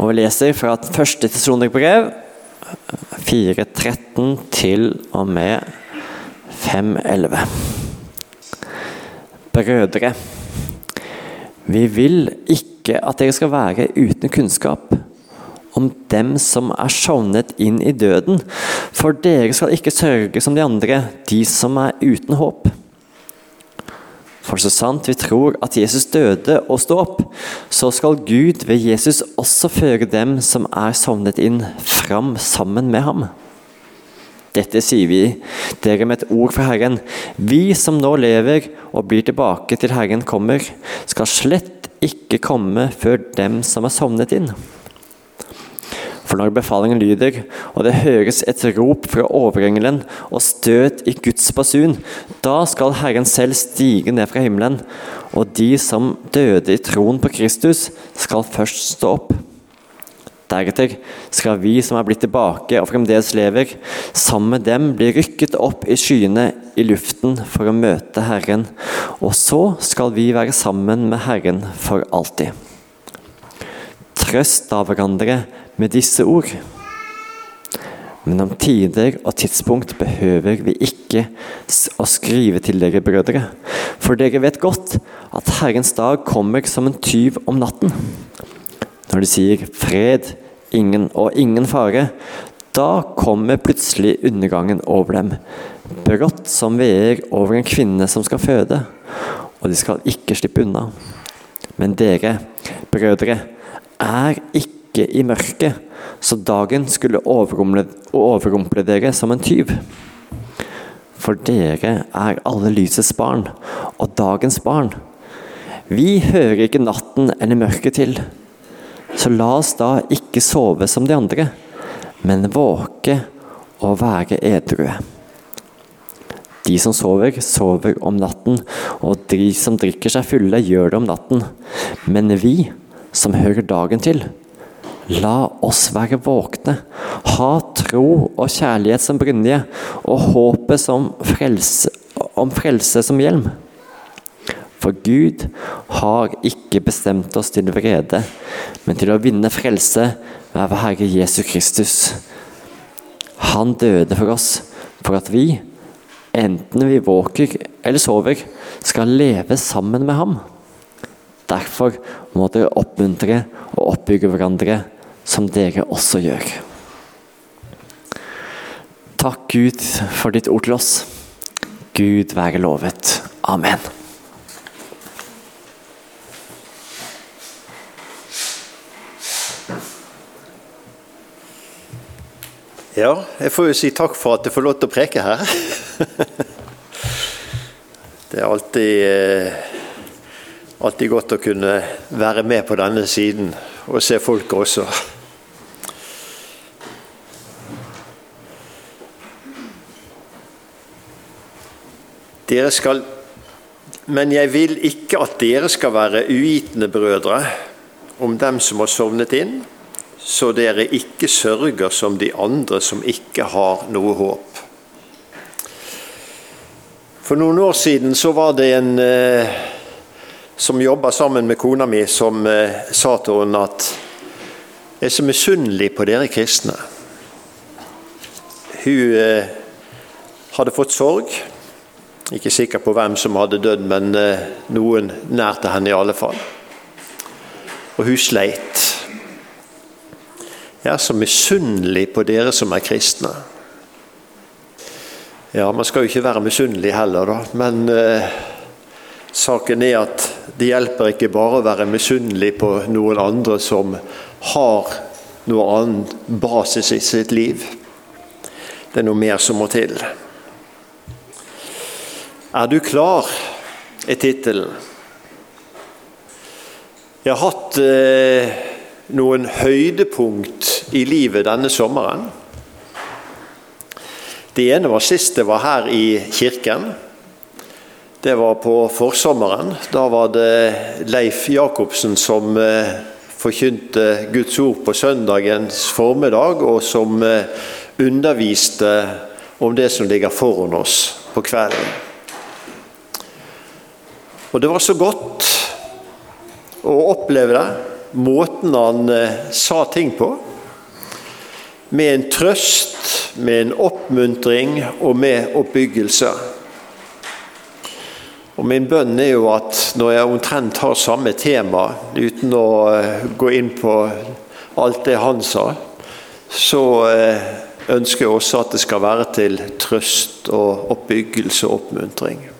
Og vi leser fra et første Tessalonika-brev 4.13 til og med 5.11. Brødre, vi vil ikke at dere skal være uten kunnskap om dem som er sovnet inn i døden, for dere skal ikke sørge som de andre, de som er uten håp. For så sant vi tror at Jesus døde og sto opp, så skal Gud ved Jesus også føre dem som er sovnet inn, fram sammen med ham. Dette sier vi dere med et ord fra Herren. Vi som nå lever og blir tilbake til Herren kommer, skal slett ikke komme før dem som er sovnet inn. For når befalingen lyder, og det høres et rop fra overengelen og støt i Guds basun, da skal Herren selv stige ned fra himmelen, og de som døde i troen på Kristus, skal først stå opp. Deretter skal vi som er blitt tilbake og fremdeles lever, sammen med dem bli rykket opp i skyene i luften for å møte Herren, og så skal vi være sammen med Herren for alltid. Trøst av hverandre med disse ord. Men om tider og tidspunkt behøver vi ikke å skrive til dere, brødre, for dere vet godt at Herrens dag kommer som en tyv om natten. Når de sier 'fred', 'ingen' og 'ingen fare', da kommer plutselig undergangen over dem, brått som veer over en kvinne som skal føde, og de skal ikke slippe unna. Men dere, brødre, er ikke ikke i mørket, så dagen skulle overrumple, dere som en tyv. For dere er alle lysets barn og dagens barn. Vi hører ikke natten eller mørket til. Så la oss da ikke sove som de andre, men våke og være edrue. De som sover, sover om natten, og de som drikker seg fulle, gjør det om natten. Men vi som hører dagen til, La oss være våkne, ha tro og kjærlighet som brynje, og håpet om frelse som hjelm. For Gud har ikke bestemt oss til vrede, men til å vinne frelse ved vår Herre Jesus Kristus. Han døde for oss, for at vi, enten vi våker eller sover, skal leve sammen med ham. Derfor må dere oppmuntre og oppbygge hverandre, som dere også gjør. Takk, Gud, for ditt ord til oss. Gud være lovet. Amen. Ja, jeg får jo si takk for at jeg får lov til å preke her. Det er alltid eh, alltid godt å kunne være med på denne siden og se folket også. Dere skal Men jeg vil ikke at dere skal være uvitende brødre om dem som har sovnet inn, så dere ikke sørger som de andre som ikke har noe håp. For noen år siden så var det en eh, som jobba sammen med kona mi, som eh, sa til henne at jeg er så misunnelig på dere kristne. Hun eh, hadde fått sorg. Ikke sikker på hvem som hadde dødd, men eh, noen nær til henne i alle fall. Og hun sleit. Jeg er så misunnelig på dere som er kristne. Ja, man skal jo ikke være misunnelig heller, da, men eh, saken er at det hjelper ikke bare å være misunnelig på noen andre som har noe annen basis i sitt liv. Det er noe mer som må til. Er du klar? er tittelen. Jeg har hatt eh, noen høydepunkt i livet denne sommeren. Det ene var sist jeg var her i kirken. Det var på forsommeren. Da var det Leif Jacobsen som eh, forkynte Guds ord på søndagens formiddag, og som eh, underviste om det som ligger foran oss på kvelden. Og det var så godt å oppleve det. måten han eh, sa ting på. Med en trøst, med en oppmuntring og med oppbyggelse. Og Min bønn er jo at når jeg omtrent har samme tema, uten å eh, gå inn på alt det han sa, så eh, ønsker jeg også at det skal være til trøst og oppbyggelse og oppmuntring.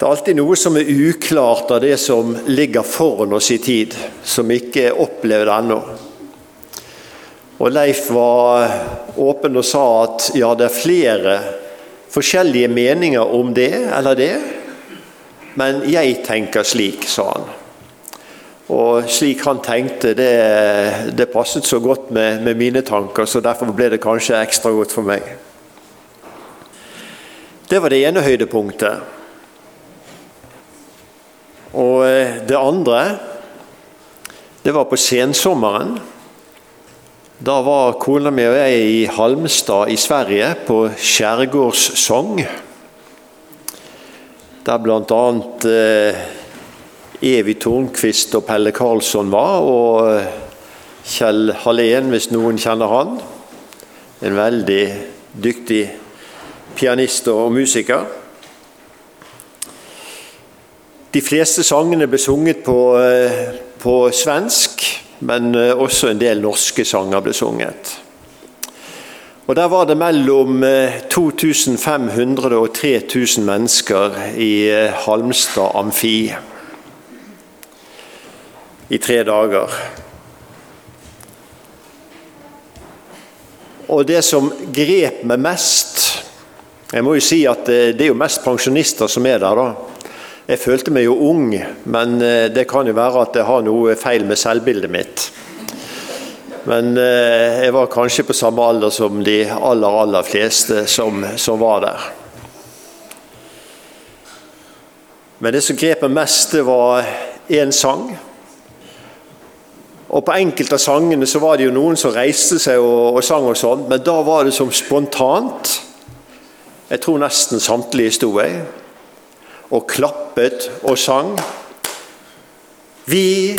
Det er alltid noe som er uklart av det som ligger foran oss i tid, som ikke er opplevd ennå. Og Leif var åpen og sa at ja, det er flere forskjellige meninger om det eller det, men jeg tenker slik, sa han. Og slik han tenkte, det, det passet så godt med, med, mine tanker, så derfor ble det kanskje ekstra godt for meg. Det var det ene høydepunktet. Og eh, det andre, det var på sensommeren. Da var kona mi og jeg i Halmstad i Sverige på skjærgårdssong. Der bl.a. Eh, Evy Tornquist og Pelle Karlsson var, og eh, Kjell Hallén, hvis noen kjenner han. En veldig dyktig pianist og musiker. De fleste sangene ble sunget på, eh, på svensk men eh, også en del norske sanger ble sunget. Og Der var det mellom 2500 eh, og 3000 mennesker i Halmstad amfi i tre dager. Og det som grep meg mest Jeg må jo si at det er jo mest pensjonister som er der, da. Jeg følte meg jo ung, men eh, det kan jo være at jeg har noe feil med selvbildet mitt. Men eh, jeg var kanskje på samme alder som de aller, aller fleste som, som var der. Men det som grep meg mest, det var én sang. Og På enkelte av sangene så var det jo noen som reiste seg og, og sang, og sånt, men da var det som spontant. Jeg tror nesten samtlige sto jeg og klappet og sang. Vi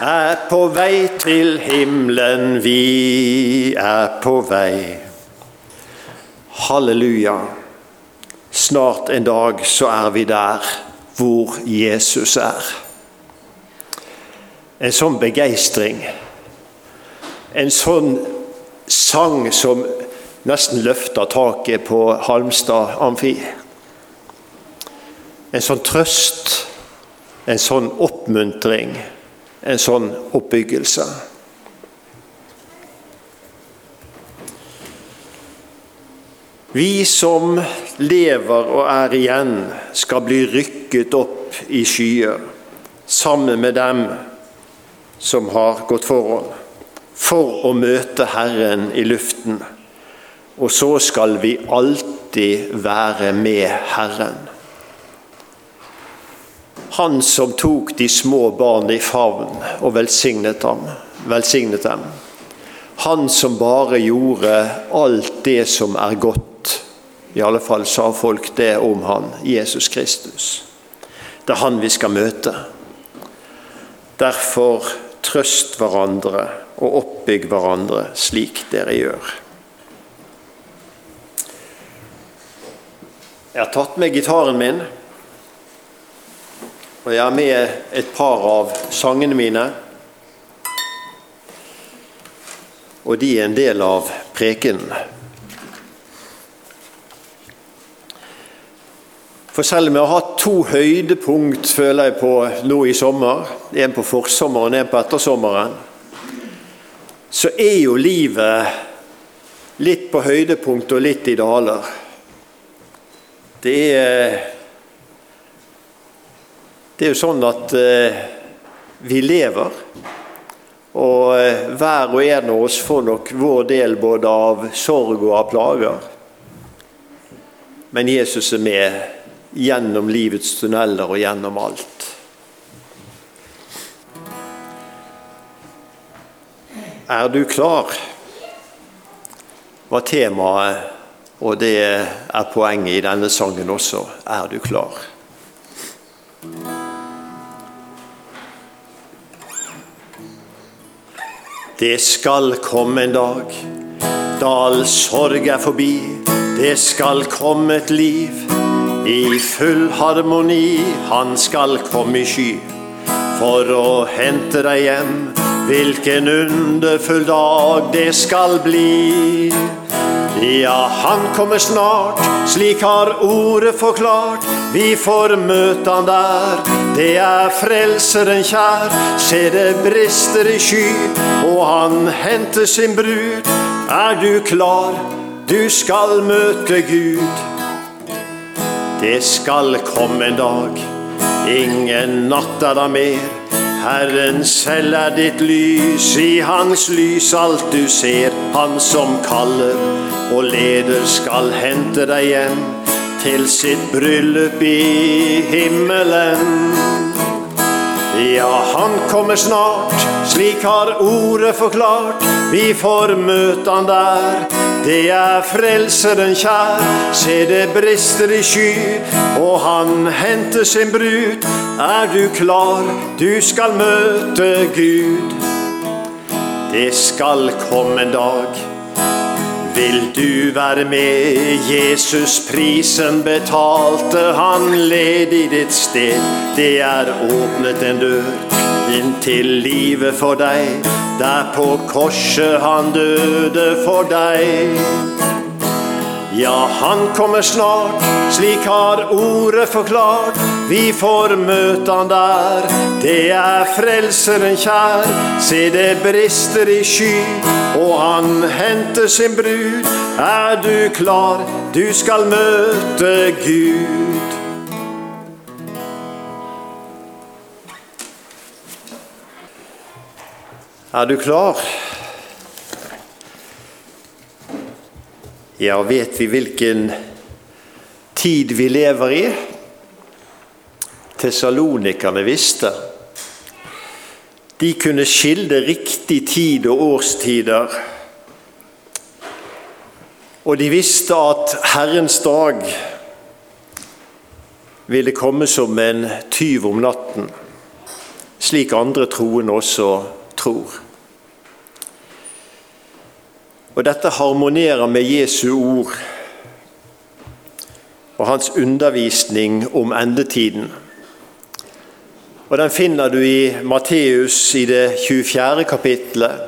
er på vei til himmelen, vi er på vei. Halleluja. Snart en dag så er vi der hvor Jesus er. En sånn begeistring, en sånn sang som nesten løfter taket på Halmstad amfi. En sånn trøst, en sånn oppmuntring, en sånn oppbyggelse. Vi som lever og er igjen, skal bli rykket opp i skyer sammen med dem som har gått foran, for å møte Herren i luften. Og så skal vi alltid være med Herren. Han som tok de små barn i favn og velsignet dem. velsignet dem. Han som bare gjorde alt det som er godt. I alle fall sa folk det om han, Jesus Kristus. Det er han vi skal møte. Derfor trøst hverandre og oppbygg hverandre slik dere gjør. Jeg har tatt med gitaren min. Og jeg har med et par av sangene mine. Og de er en del av prekenen. For selv om jeg har hatt to høydepunkt føler jeg på nå i sommer, en på forsommeren og en på ettersommeren, så er jo livet litt på høydepunkt og litt i daler. Det er det er jo sånn at eh, vi lever, og eh, hver og en av oss får nok vår del både av sorg og av plager. Men Jesus er med gjennom livets tunneler og gjennom alt. Er du klar? var temaet, og det er poenget i denne sangen også. Er du klar? Det skal komme en dag da all sorg er forbi. Det skal komme et liv i full harmoni. Han skal komme i sky for å hente deg hjem. Hvilken underfull dag det skal bli. Ja, han kommer snart, slik har ordet forklart. Vi får møte han der, det er Frelseren kjær. Se det brister i sky, og han henter sin brud. Er du klar? Du skal møte Gud. Det skal komme en dag, ingen natt er da mer. Herren selv er ditt lys, i hans lys alt du ser. Han som kaller og leder skal hente deg hjem til sitt bryllup i himmelen. Ja, han kommer snart, slik har ordet forklart. Vi får møte han der, det er Frelseren kjær. Se det brister i sky, og han henter sin brud. Er du klar, du skal møte Gud. Det skal komme en dag. Vil du være med? Jesus prisen betalte, han led i ditt sted. Det er åpnet en dør inn til livet for deg. Der på korset han døde for deg. Ja, han kommer snart, slik har ordet forklart. Vi får møte han der, det er Frelseren kjær. Se det brister i sky, og han henter sin brud. Er du klar, du skal møte Gud. Er du klar? Ja, vet vi hvilken tid vi lever i? Tessalonikerne visste. De kunne skilde riktig tid og årstider. Og de visste at Herrens dag ville komme som en tyv om natten, slik andre troende også tror. Og dette harmonerer med Jesu ord og hans undervisning om endetiden. Og Den finner du i Matteus i det 24. kapittelet,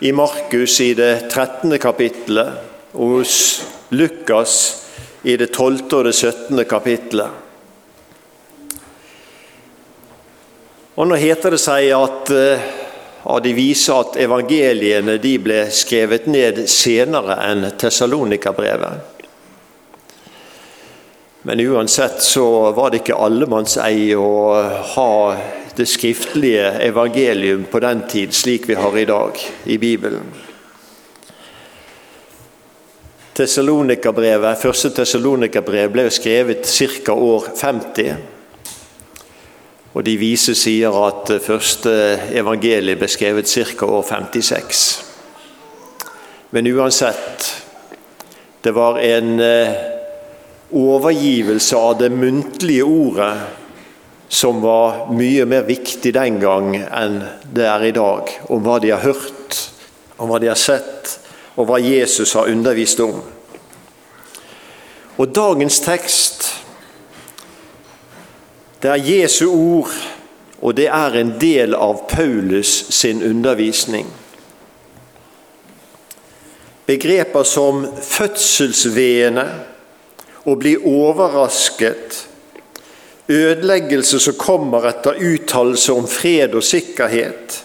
i Markus i det 13. kapittelet og hos Lukas i det 12. og det 17. kapittelet. Og Nå heter det seg at ja, de viser at evangeliene de ble skrevet ned senere enn Tessalonika-brevet. Men uansett så var det ikke allemannseie å ha det skriftlige evangelium på den tid, slik vi har i dag i Bibelen. Første Tessalonika-brev ble skrevet ca. år 50. Og De vise sier at første evangeliet ble skrevet ca. år 56. Men uansett, det var en overgivelse av det muntlige ordet som var mye mer viktig den gang enn det er i dag. Om hva de har hørt, om hva de har sett, og hva Jesus har undervist om. Og dagens tekst, det er Jesu ord, og det er en del av Paulus sin undervisning. Begreper som fødselsveene, å bli overrasket, ødeleggelse som kommer etter uttalelse om fred og sikkerhet,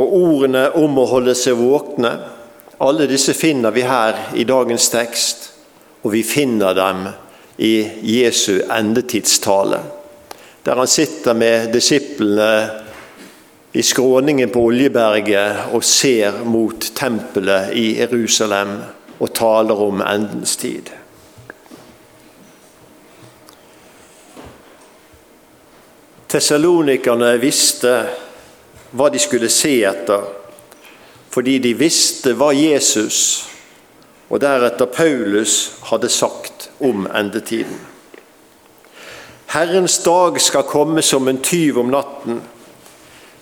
og ordene om å holde seg våkne. Alle disse finner vi her i dagens tekst, og vi finner dem i Jesu endetidstale, der han sitter med disiplene i skråningen på Oljeberget og ser mot tempelet i Jerusalem og taler om endens tid. Tessalonikerne visste hva de skulle se etter, fordi de visste hva Jesus og deretter Paulus hadde sagt om endetiden. Herrens dag skal komme som en tyv om natten.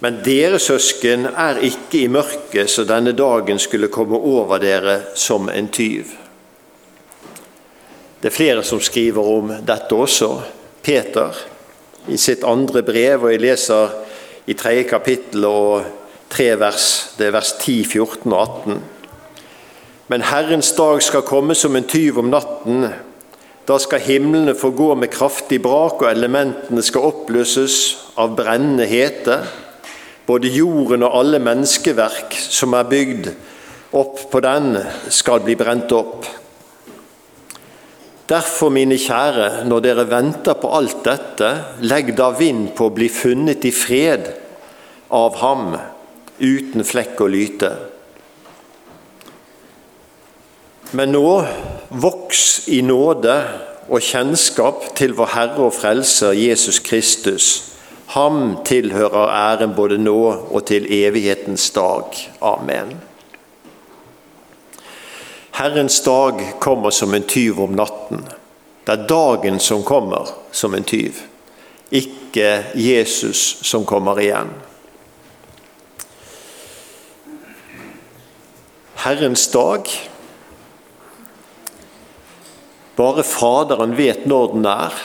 Men dere søsken er ikke i mørket, så denne dagen skulle komme over dere som en tyv. Det er flere som skriver om dette også. Peter i sitt andre brev, og jeg leser i tredje kapittel og tre vers, det er vers 10, 14 og 18. Men Herrens dag skal komme som en tyv om natten. Da skal himlene få gå med kraftig brak, og elementene skal oppløses av brennende hete. Både jorden og alle menneskeverk som er bygd opp på den, skal bli brent opp. Derfor, mine kjære, når dere venter på alt dette, legg da vind på å bli funnet i fred av ham, uten flekk og lyte. Men nå voks i nåde og kjennskap til vår Herre og Frelser Jesus Kristus. Ham tilhører æren både nå og til evighetens dag. Amen. Herrens dag kommer som en tyv om natten. Det er dagen som kommer som en tyv, ikke Jesus som kommer igjen. Herrens dag bare Faderen vet når den er.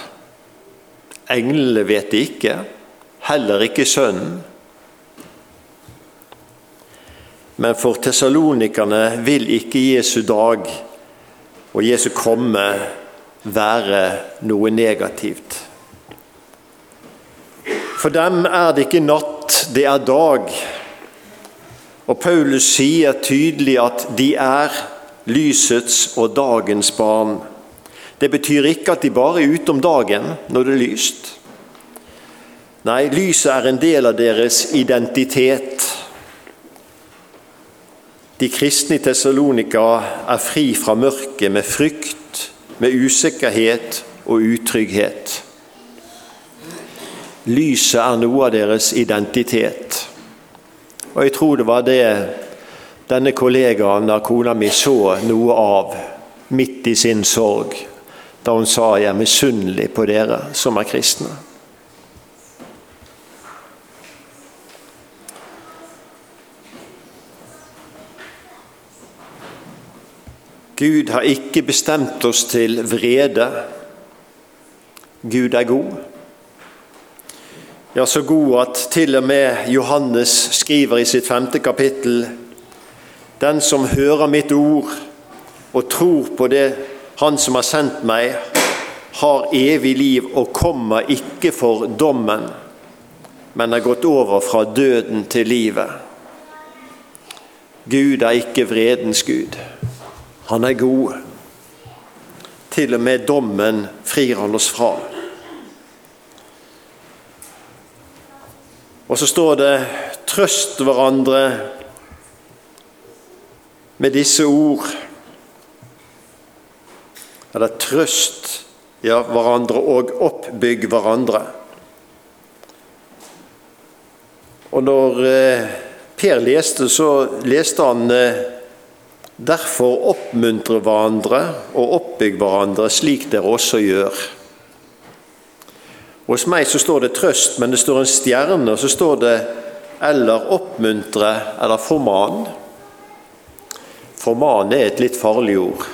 Englene vet det ikke, heller ikke Sønnen. Men for tessalonikerne vil ikke Jesu dag og Jesu komme være noe negativt. For dem er det ikke natt, det er dag. Og Paulus sier tydelig at de er lysets og dagens barn. Det betyr ikke at de bare er ute om dagen når det er lyst. Nei, lyset er en del av deres identitet. De kristne i Tessalonika er fri fra mørket med frykt, med usikkerhet og utrygghet. Lyset er noe av deres identitet. Og jeg tror det var det denne kollegaen av kona mi så noe av midt i sin sorg da hun sa 'jeg er misunnelig på dere som er kristne'. Gud har ikke bestemt oss til vrede. Gud er god. Ja, så god at til og med Johannes skriver i sitt femte kapittel Den som hører mitt ord og tror på det han som har sendt meg, har evig liv og kommer ikke for dommen, men er gått over fra døden til livet. Gud er ikke vredens Gud. Han er god. Til og med dommen frir han oss fra. Og så står det 'trøst hverandre med disse ord' eller trøst ja, hverandre og oppbygg hverandre. Og når eh, Per leste, så leste han eh, Derfor oppmuntre hverandre og oppbygg hverandre slik dere også gjør. Hos meg så står det trøst, men det står en stjerne, og så står det eller oppmuntre eller forman. Forman er et litt farlig ord.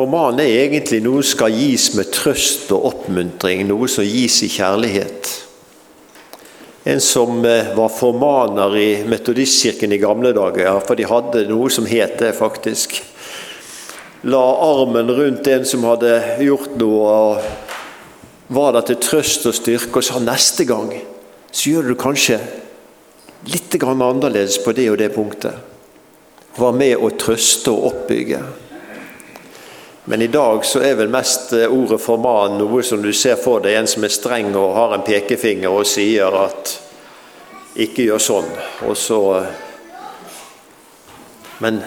Forman er egentlig noe som skal gis med trøst og oppmuntring, noe som gis i kjærlighet. En som eh, var formaner i Metodistkirken i gamle dager, for de hadde noe som het det, faktisk. La armen rundt en som hadde gjort noe, og var der til trøst og styrke, og sa neste gang så gjør du kanskje litt annerledes på det og det punktet. Var med å trøste og oppbygge. Men i dag så er vel mest ordet ordet forman noe som du ser for deg en som er streng og har en pekefinger og sier at 'ikke gjør sånn'. Og så eh, Men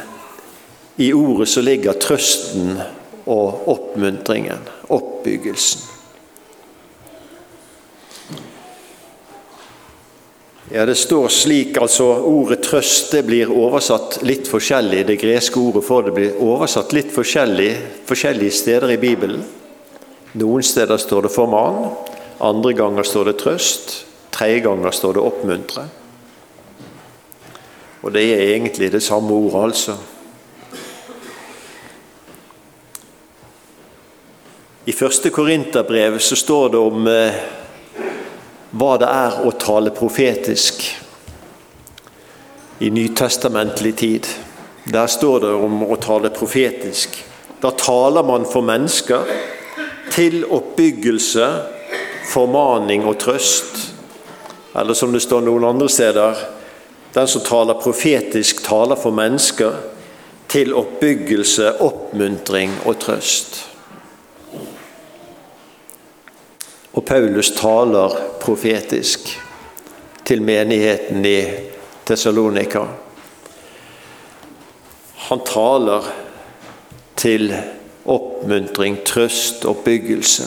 i ordet så ligger trøsten og oppmuntringen, oppbyggelsen. Ja, Det står slik altså Ordet 'trøst' det blir oversatt litt forskjellig. Det greske ordet for det blir oversatt litt forskjellig forskjellige steder i Bibelen. Noen steder står det 'forman', andre ganger står det 'trøst'. Tredje ganger står det 'oppmuntre'. Og det er egentlig det samme ordet, altså. I første Korinterbrev så står det om eh, hva det er å tale profetisk i nytestamentlig tid. Der står det om å tale profetisk. Da taler man for mennesker til oppbyggelse, formaning og trøst. Eller som det står noen andre steder den som taler profetisk, taler for mennesker til oppbyggelse, oppmuntring og trøst. Og Paulus taler profetisk til menigheten i Tessalonika. Han taler til oppmuntring, trøst, oppbyggelse.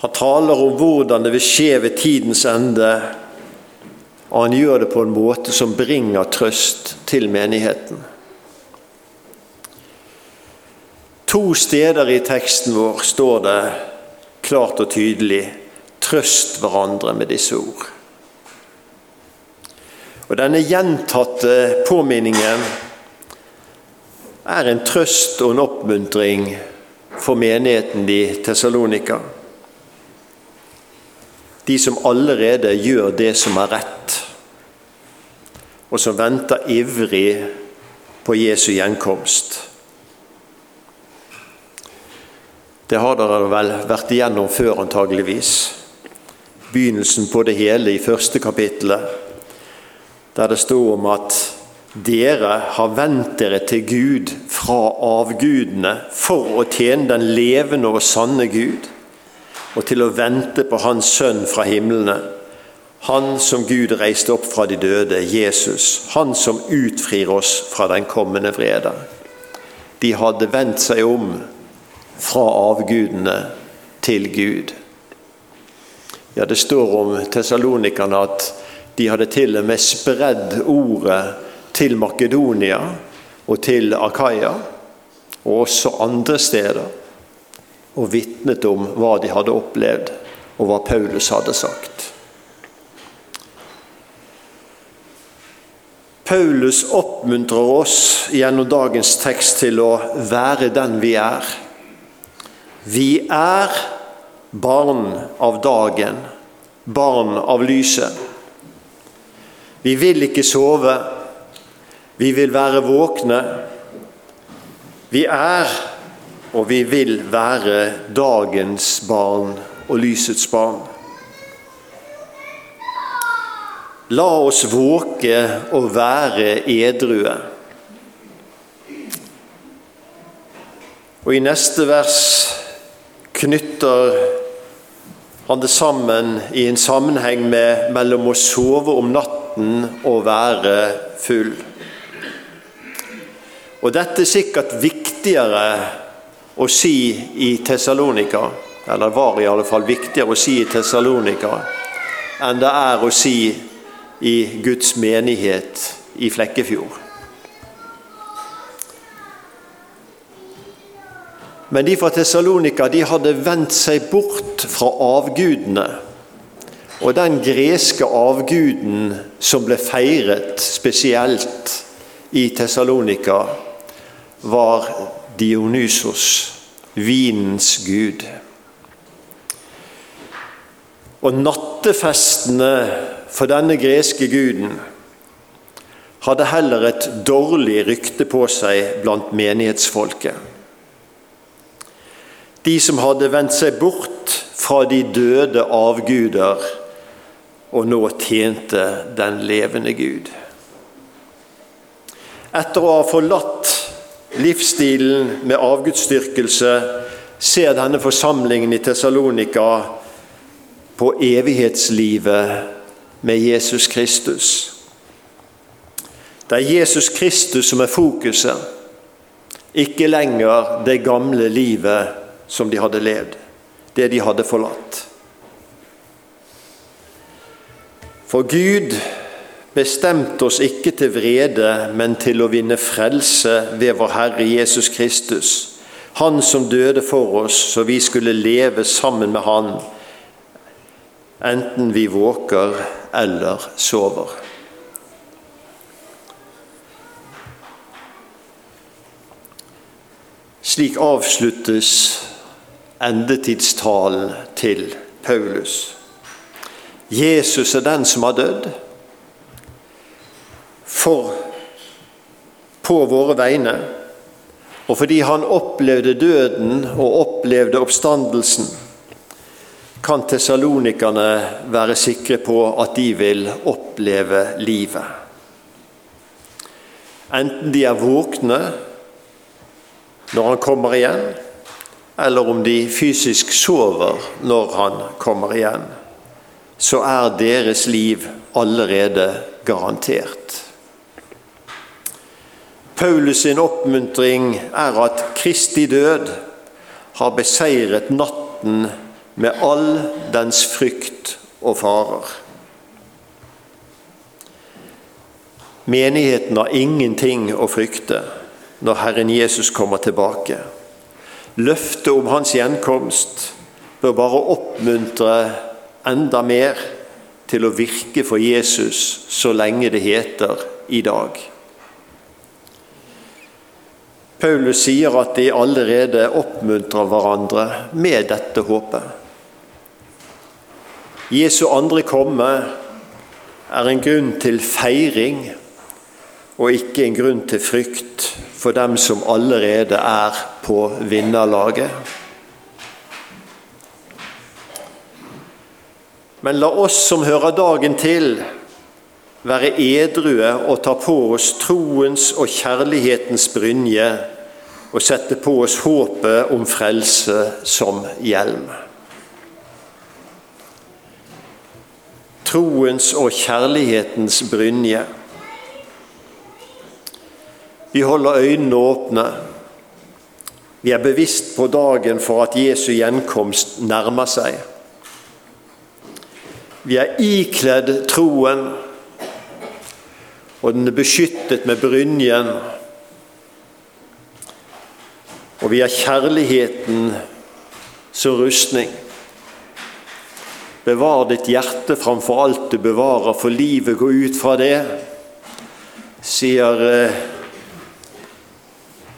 Han taler om hvordan det vil skje ved tidens ende, og han gjør det på en måte som bringer trøst til menigheten. To steder i teksten vår står det klart og tydelig 'trøst hverandre med disse ord'. Og Denne gjentatte påminningen er en trøst og en oppmuntring for menigheten i Tessalonika. De som allerede gjør det som er rett, og som venter ivrig på Jesu gjenkomst. Det har dere vel vært igjennom før, antageligvis. Begynnelsen på det hele i første kapittelet der det står om at dere har vendt dere til Gud fra avgudene for å tjene den levende og sanne Gud, og til å vente på Hans Sønn fra himlene, Han som Gud reiste opp fra de døde, Jesus, Han som utfrir oss fra den kommende vrede. De hadde vendt seg om fra avgudene til Gud. Ja, Det står om tessalonikerne at de hadde til og med spredd ordet til Makedonia og til Akaya, og også andre steder, og vitnet om hva de hadde opplevd, og hva Paulus hadde sagt. Paulus oppmuntrer oss gjennom dagens tekst til å være den vi er. Vi er barn av dagen, barn av lyset. Vi vil ikke sove. Vi vil være våkne. Vi er og vi vil være dagens barn og lysets barn. La oss våke og være edrue. Og I neste vers knytter han det sammen i en sammenheng med mellom å sove om natten og være full. Og dette er sikkert viktigere å si i Tessalonika, eller var i alle fall viktigere å si i Tessalonika, enn det er å si i Guds menighet i Flekkefjord. Men de fra Tessalonika de hadde vendt seg bort fra avgudene og den greske avguden som ble feiret spesielt i Tessalonika, var Dionysos, vinens gud. Og nattefestene for denne greske guden hadde heller et dårlig rykte på seg blant menighetsfolket. De som hadde vendt seg bort fra de døde avguder, og nå tjente den levende Gud. Etter å ha forlatt livsstilen med avgudsdyrkelse ser denne forsamlingen i Tessalonika på evighetslivet med Jesus Kristus. Det er Jesus Kristus som er fokuset, ikke lenger det gamle livet som de hadde levd, det de hadde forlatt. For Gud bestemte oss ikke til vrede, men til å vinne frelse ved vår Herre Jesus Kristus, Han som døde for oss, så vi skulle leve sammen med Han enten vi våker eller sover. Slik avsluttes endetidstalen til Paulus. Jesus er den som har dødd. For på våre vegne. Og fordi han opplevde døden og opplevde oppstandelsen, kan tessalonikerne være sikre på at de vil oppleve livet. Enten de er våkne når han kommer igjen, eller om de fysisk sover når han kommer igjen, så er deres liv allerede garantert. Paulus sin oppmuntring er at Kristi død har beseiret natten med all dens frykt og farer. Menigheten har ingenting å frykte når Herren Jesus kommer tilbake. Løftet om hans gjenkomst bør bare oppmuntre enda mer til å virke for Jesus så lenge det heter i dag. Paulus sier at de allerede oppmuntrer hverandre med dette håpet. Jesu andre komme er en grunn til feiring og ikke en grunn til frykt for dem som allerede er på vinnerlaget. Men la oss som hører dagen til, være edrue og ta på oss troens og kjærlighetens brynje og sette på oss håpet om frelse som hjelm. Troens og kjærlighetens brynje. Vi holder øynene åpne. Vi er bevisst på dagen for at Jesu gjenkomst nærmer seg. Vi er ikledd troen, og den er beskyttet med brynjen. Og vi har kjærligheten som rustning. Bevar ditt hjerte framfor alt du bevarer, for livet går ut fra det, sier eh,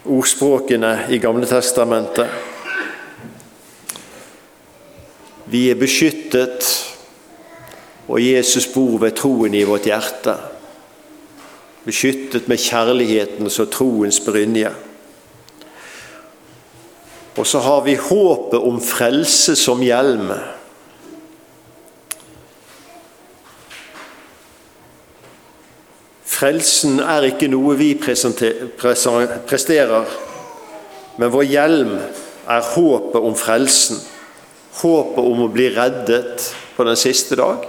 ordspråkene i Gamle Testamentet. Vi er beskyttet, og Jesus bor ved troen i vårt hjerte. Beskyttet med kjærlighetens og troens brynje. Og så har vi håpet om frelse som hjelm. Frelsen er ikke noe vi presterer, men vår hjelm er håpet om frelsen. Håpet om å bli reddet på den siste dag.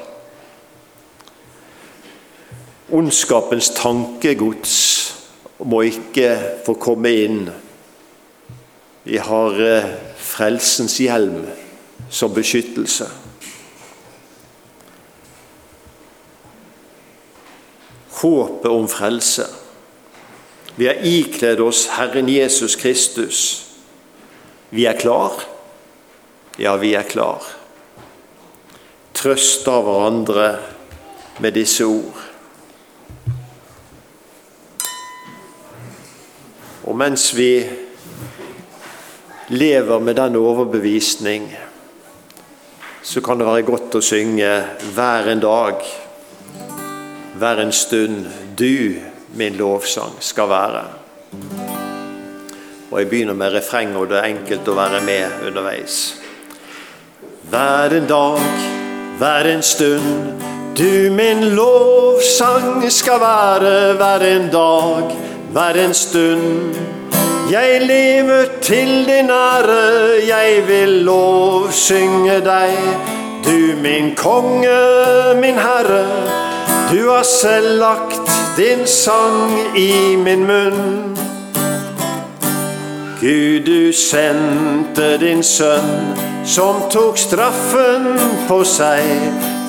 Ondskapens tankegods må ikke få komme inn. Vi har eh, frelsens hjelm som beskyttelse. Håpet om frelse. Vi har ikledd oss Herren Jesus Kristus. Vi er klar. Ja, vi er klar. Trøst av hverandre med disse ord. Og mens vi lever med den overbevisning, så kan det være godt å synge hver en dag hver en stund du, min lovsang, skal være. Og Jeg begynner med refrenget, og det er enkelt å være med underveis. Hver en dag, hver en stund, du min lovsang skal være. Hver en dag, hver en stund. Jeg lever til din ære, jeg vil lovsynge deg. Du min konge, min herre. Du har selv lagt din sang i min munn. Gud, du sendte din sønn, som tok straffen på seg.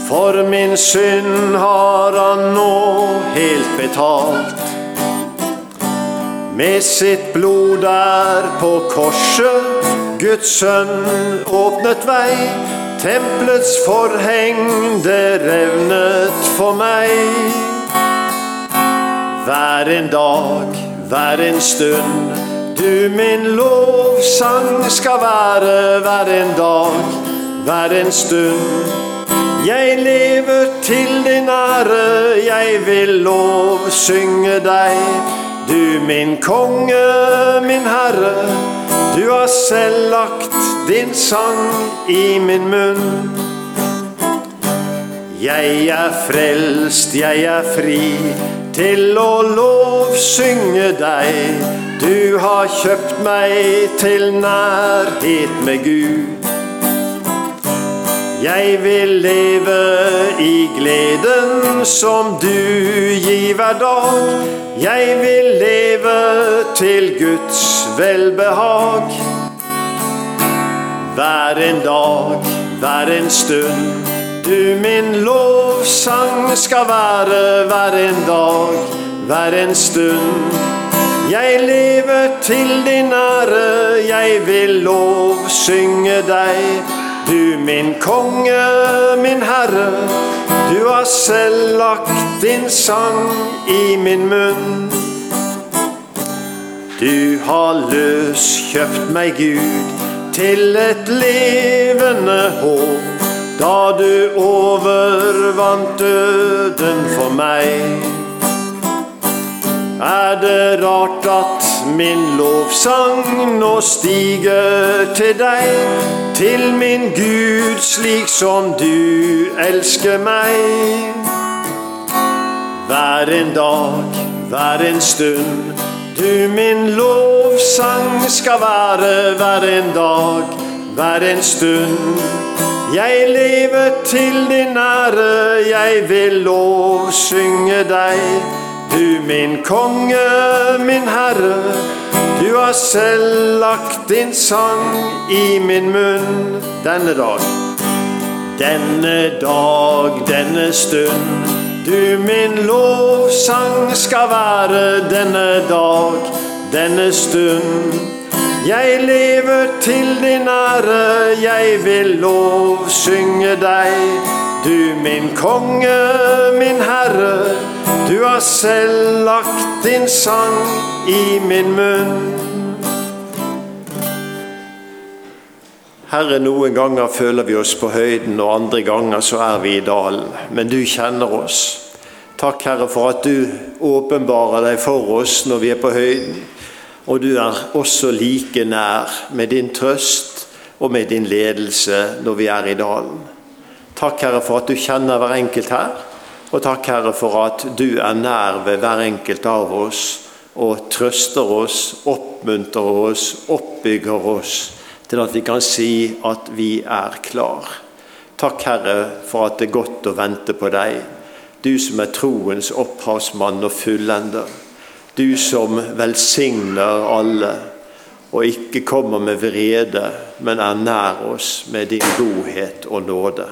For min synd har han nå helt betalt. Med sitt blod der på korset Guds sønn åpnet vei, tempelets forheng det revnet for meg. Hver en dag, hver en stund, du min lovsang skal være hver en dag, hver en stund. Jeg lever til din ære, jeg vil lovsynge deg. Du min konge, min herre, du har selv lagt din sang i min munn. Jeg er frelst, jeg er fri til å lovsynge deg. Du har kjøpt meg til nærhet med Gud. Jeg vil leve i gleden som du gir hver dag. Jeg vil leve til Guds velbehag. Hver en dag, hver en stund. Du min lovsang skal være hver en dag, hver en stund. Jeg lever til din ære, jeg vil lovsynge deg. Du min konge, min herre, du har selv lagt din sang i min munn. Du har løskjøpt meg, Gud, til et levende håp, da du overvant døden for meg. Er det rart at min lovsang nå stiger til deg, til min Gud, slik som du elsker meg? Hver en dag, hver en stund, du min lovsang skal være hver en dag, hver en stund. Jeg lever til din ære, jeg vil lovsynge deg. Du min konge, min herre, du har selv lagt din sang i min munn denne dag. Denne dag, denne stund, du min lovsang skal være denne dag, denne stund. Jeg lever til din ære, jeg vil lovsynge deg. Du min konge, min herre, du har selv lagt din sang i min munn. Herre, noen ganger føler vi oss på høyden, og andre ganger så er vi i dalen. Men du kjenner oss. Takk, Herre, for at du åpenbarer deg for oss når vi er på høyden. Og du er også like nær med din trøst og med din ledelse når vi er i dalen. Takk, Herre, for at du kjenner hver enkelt her. Og takk, Herre, for at du er nær ved hver enkelt av oss og trøster oss, oppmuntrer oss, oppbygger oss til at vi kan si at vi er klar. Takk, Herre, for at det er godt å vente på deg. Du som er troens opphavsmann og fullender. Du som velsigner alle og ikke kommer med vrede, men er nær oss med din godhet og nåde.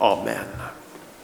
Amen.